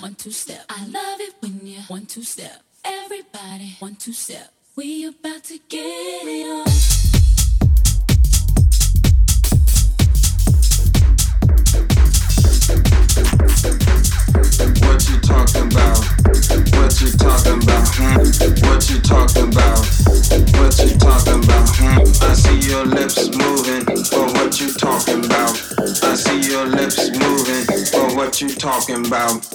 one two step. I love it when you one two step. Everybody one two step. We about to get it on. What you talking about? What you talking about? Hmm? What you talking about? What you talking about? Hmm? I see your lips moving, but what you talking about? I see your lips moving, but what you talking about?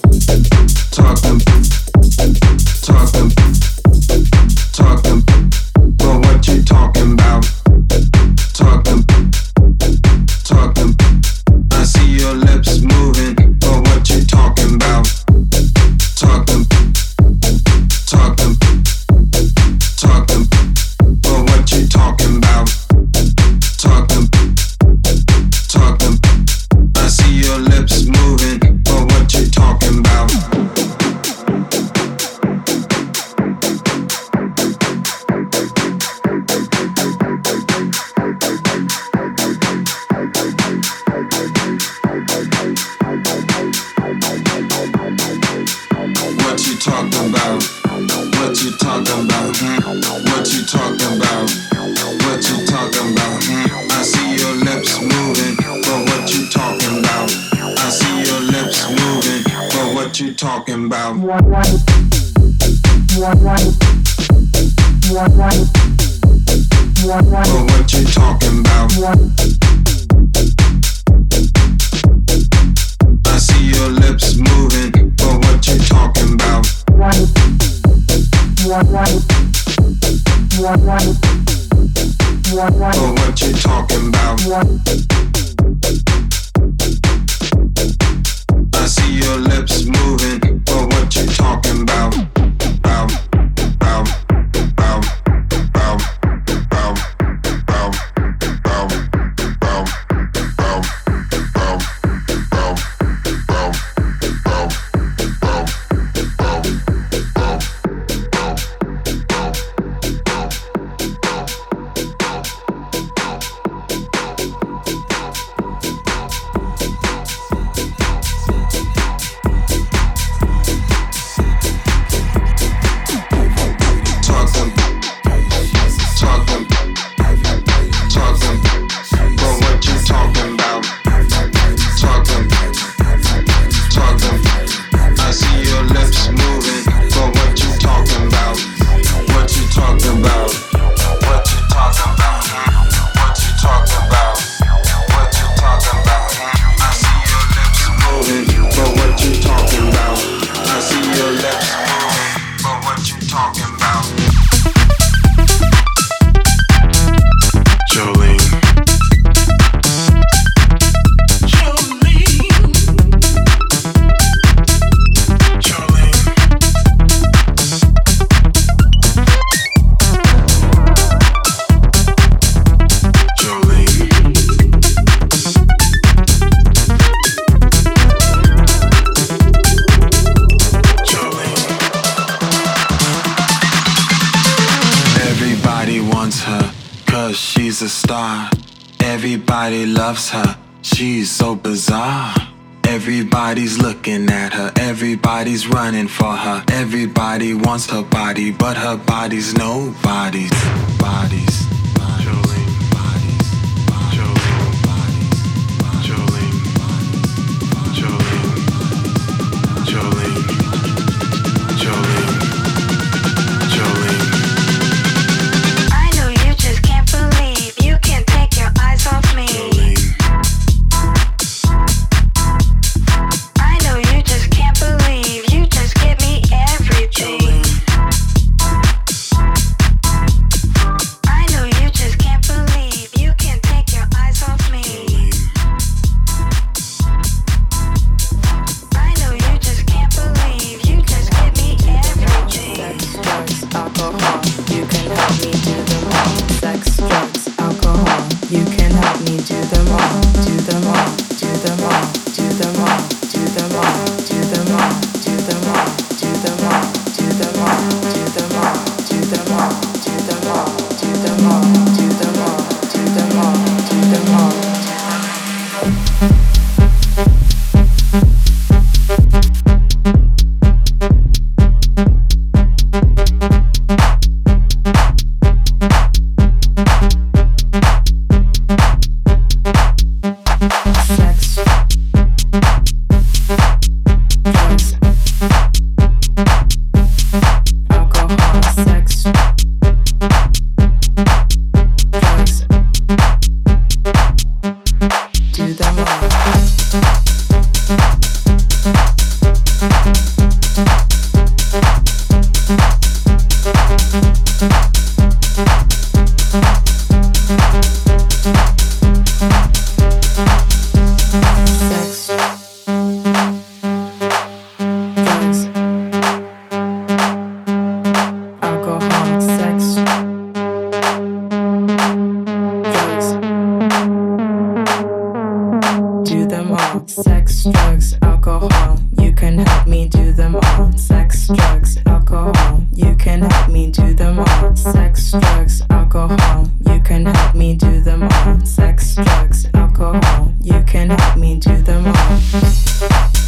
drugs, alcohol, you can help me do them all. Sex, drugs, alcohol, you can help me do them all.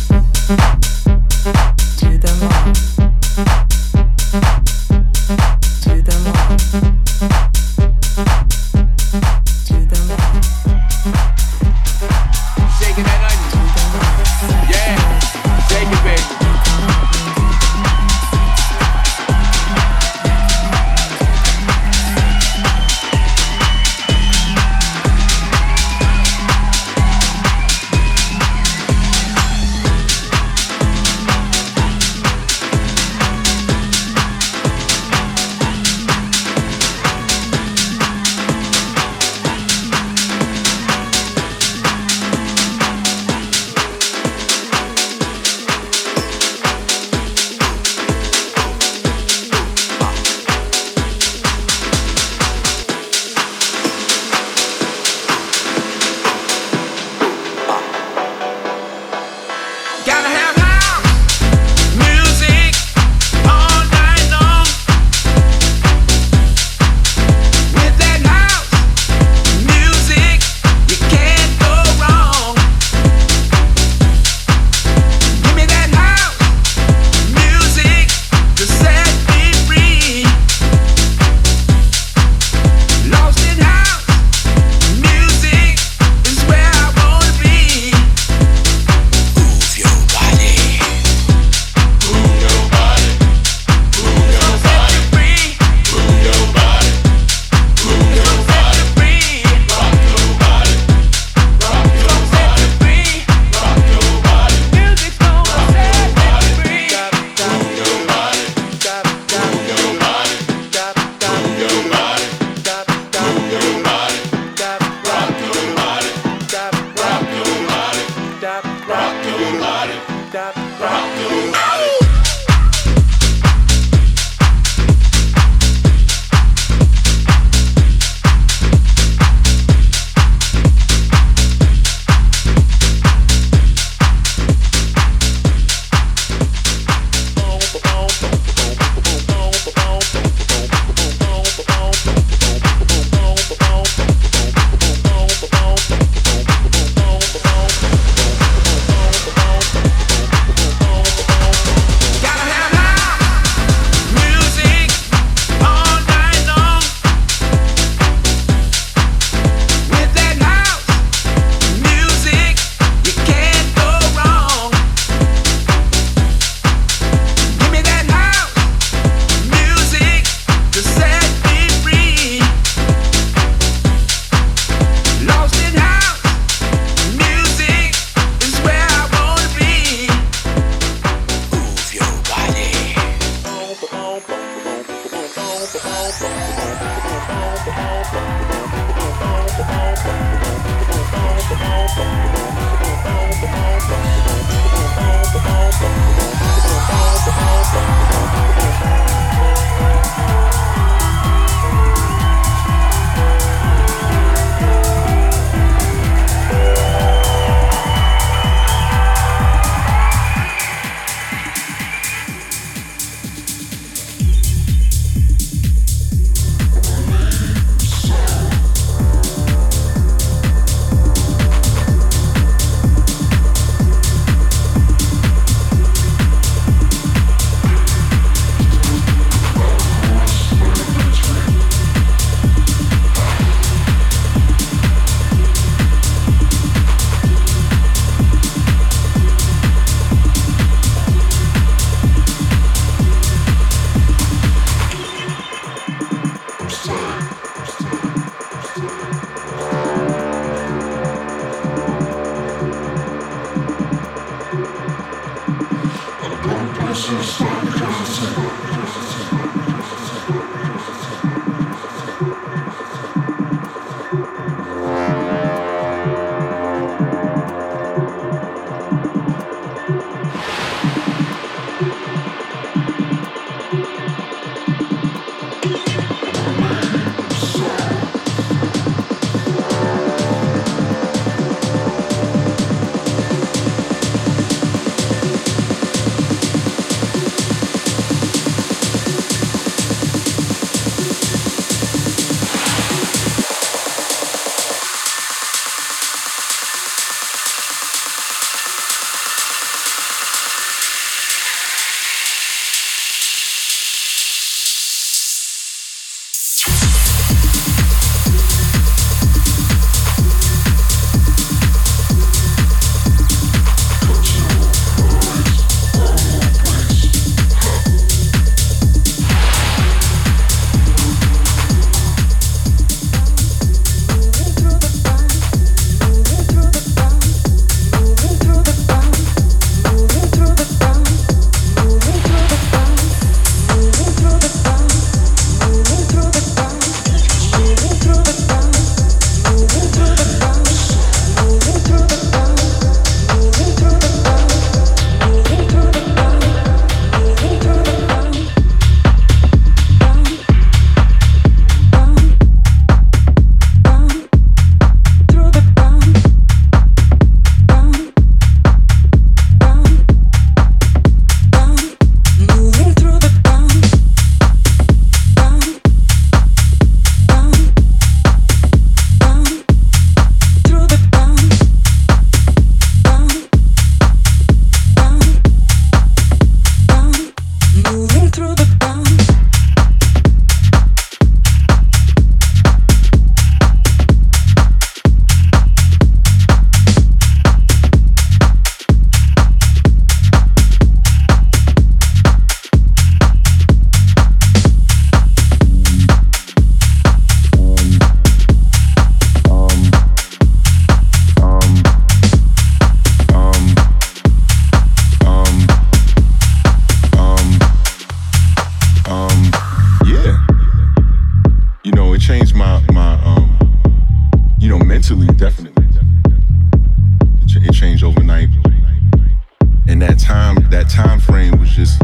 that time that time frame was just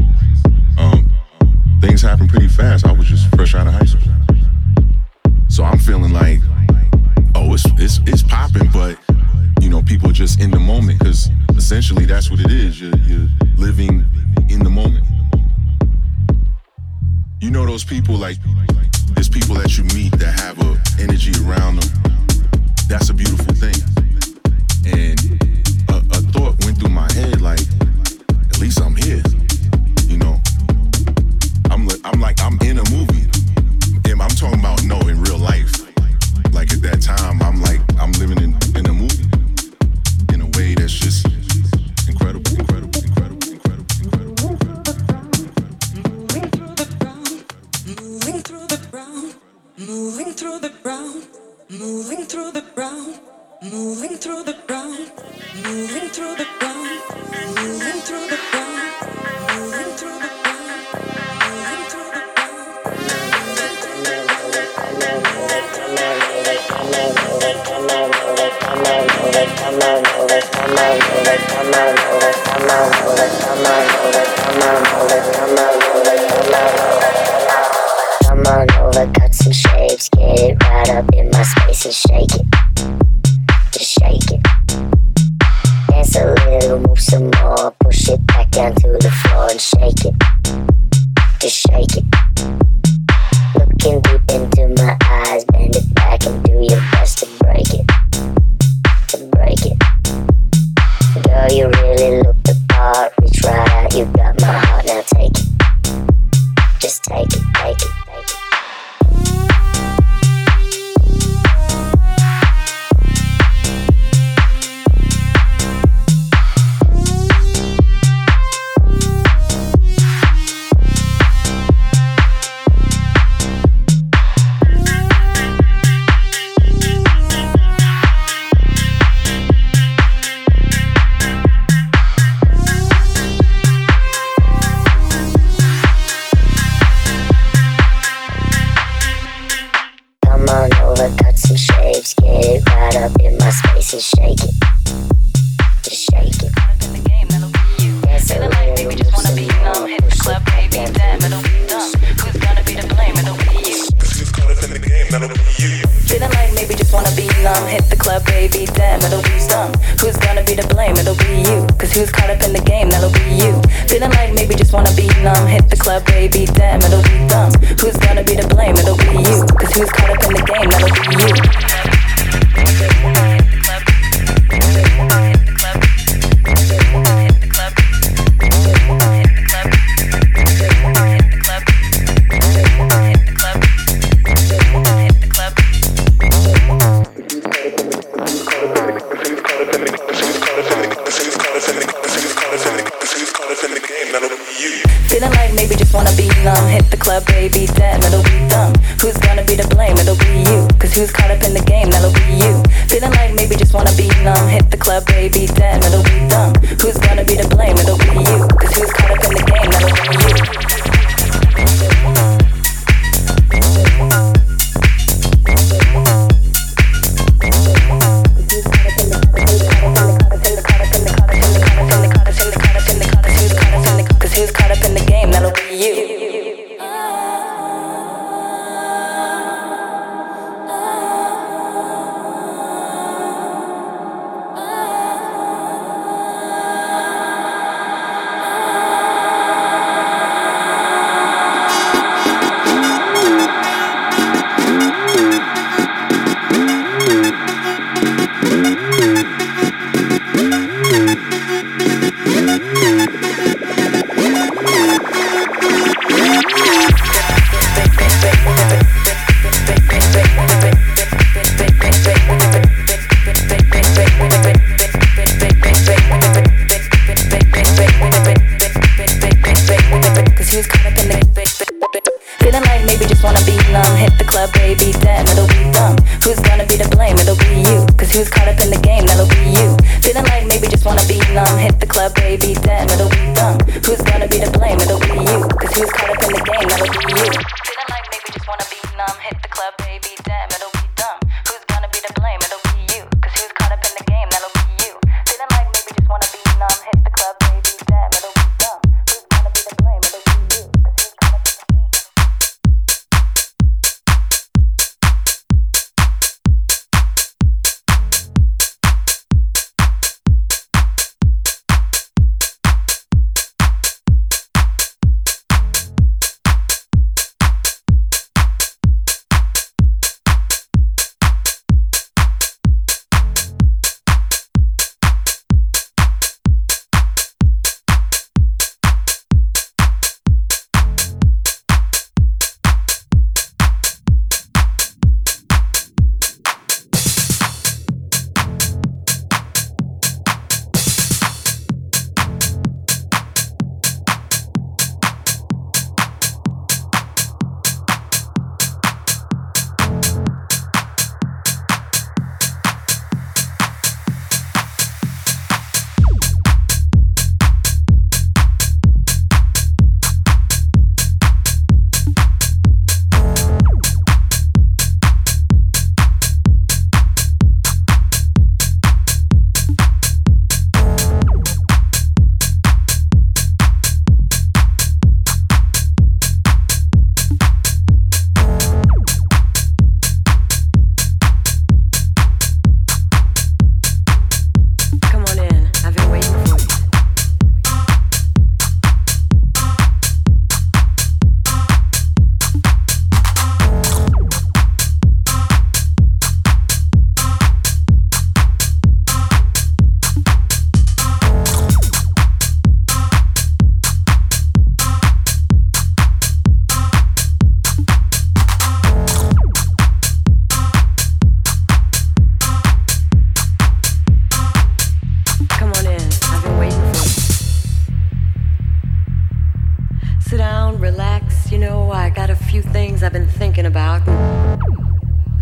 um, things happened pretty fast. I was just fresh out of high school, so I'm feeling like oh it's it's it's popping, but you know people just in the moment because essentially that's what it is. You're, you're living in the moment. You know those people like there's people that you meet that have a energy around them. That's a beautiful thing. And a thought went through my head like at least I'm here. You know, I'm I'm like I'm in a movie. I'm talking about no in real life. Like at that time, I'm like I'm living in in a movie in a way that's just incredible. Moving through the ground, moving through the ground, moving through the ground, to shake.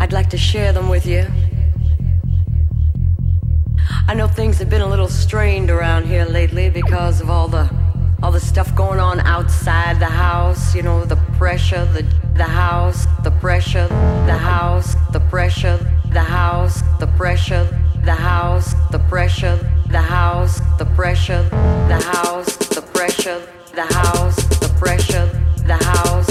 I'd like to share them with you. I know things have been a little strained around here lately because of all the all the stuff going on outside the house, you know, the pressure, the the house, the pressure, the house, the pressure, the house, the pressure, the house, the pressure, the house, the pressure, the house, the pressure, the house, the pressure, the house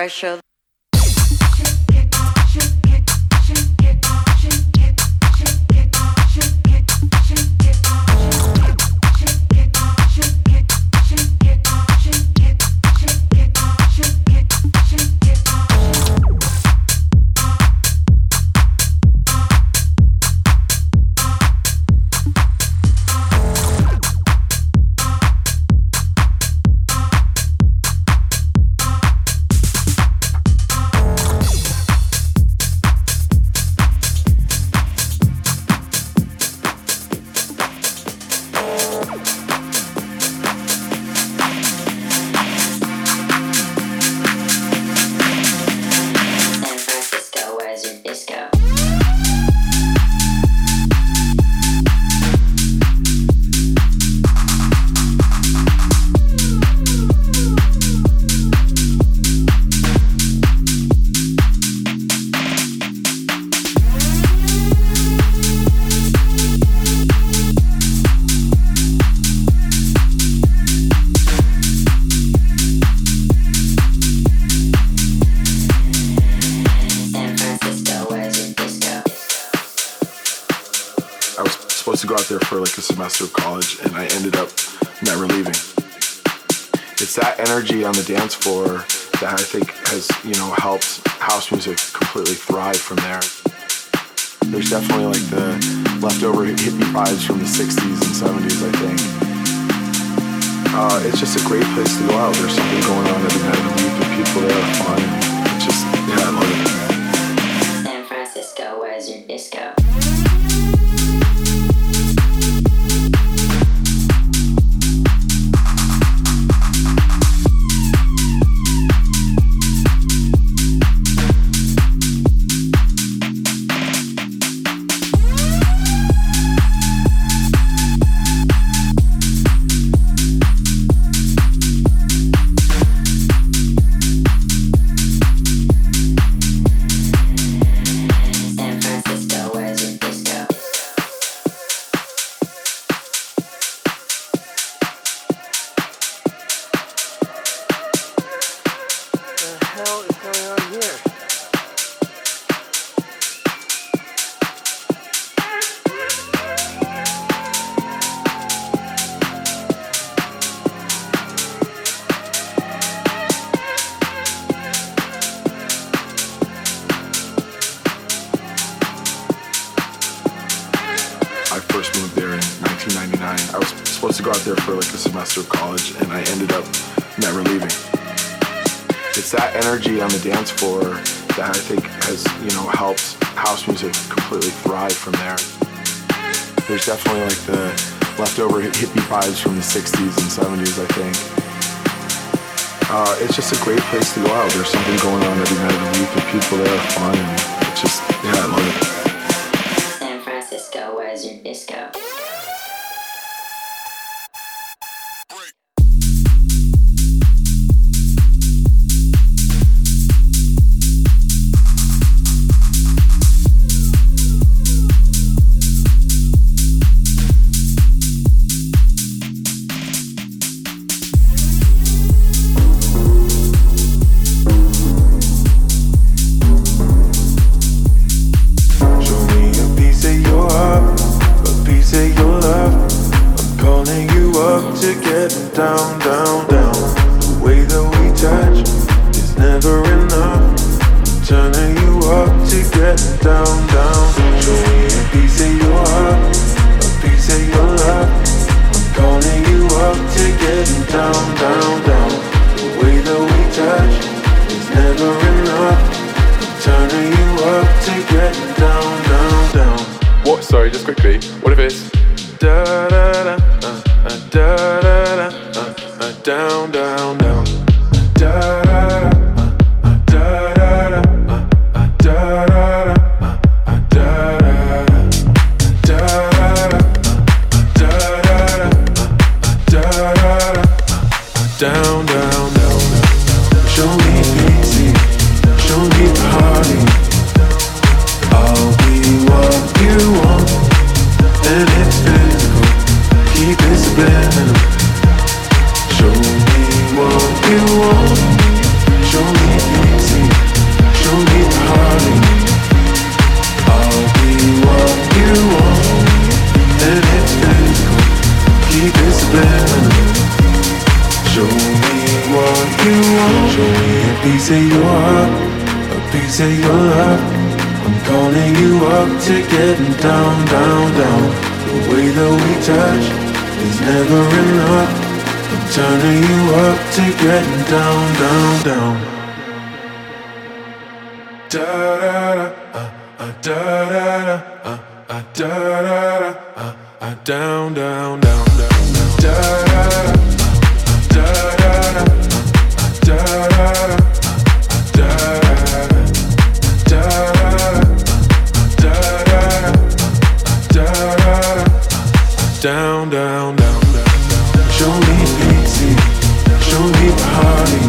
pressure. Go out there for like a semester of college, and I ended up never leaving. It's that energy on the dance floor that I think has, you know, helped house music completely thrive from there. There's definitely like the leftover hippie vibes from the 60s and 70s, I think. Uh, it's just a great place to go out. There's something going on every night of the week, people there are fun. It's just, yeah, I love it. San Francisco, where's your disco? The dance floor that I think has, you know, helped house music completely thrive from there. There's definitely like the leftover hippie vibes from the 60s and 70s, I think. Uh, it's just a great place to go out. There's something going on every night of the week, and people there are fun. And it's just, yeah, I love it. San Francisco, where's your disco? Sorry, just quickly. What if it's piece of your heart, a piece of your love. I'm calling you up to getting down, down, down. The way that we touch is never enough. I'm turning you up to getting down, down, down. Da da da, uh, uh, da da da, uh, uh, da da da, uh, uh, down, down, down, down, down, da da da. Down, down, down, down. Show me easy, show me party.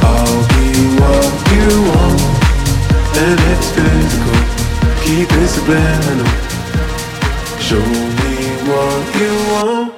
I'll be what you want, and it's physical. Keep it subliminal. Show me what you want.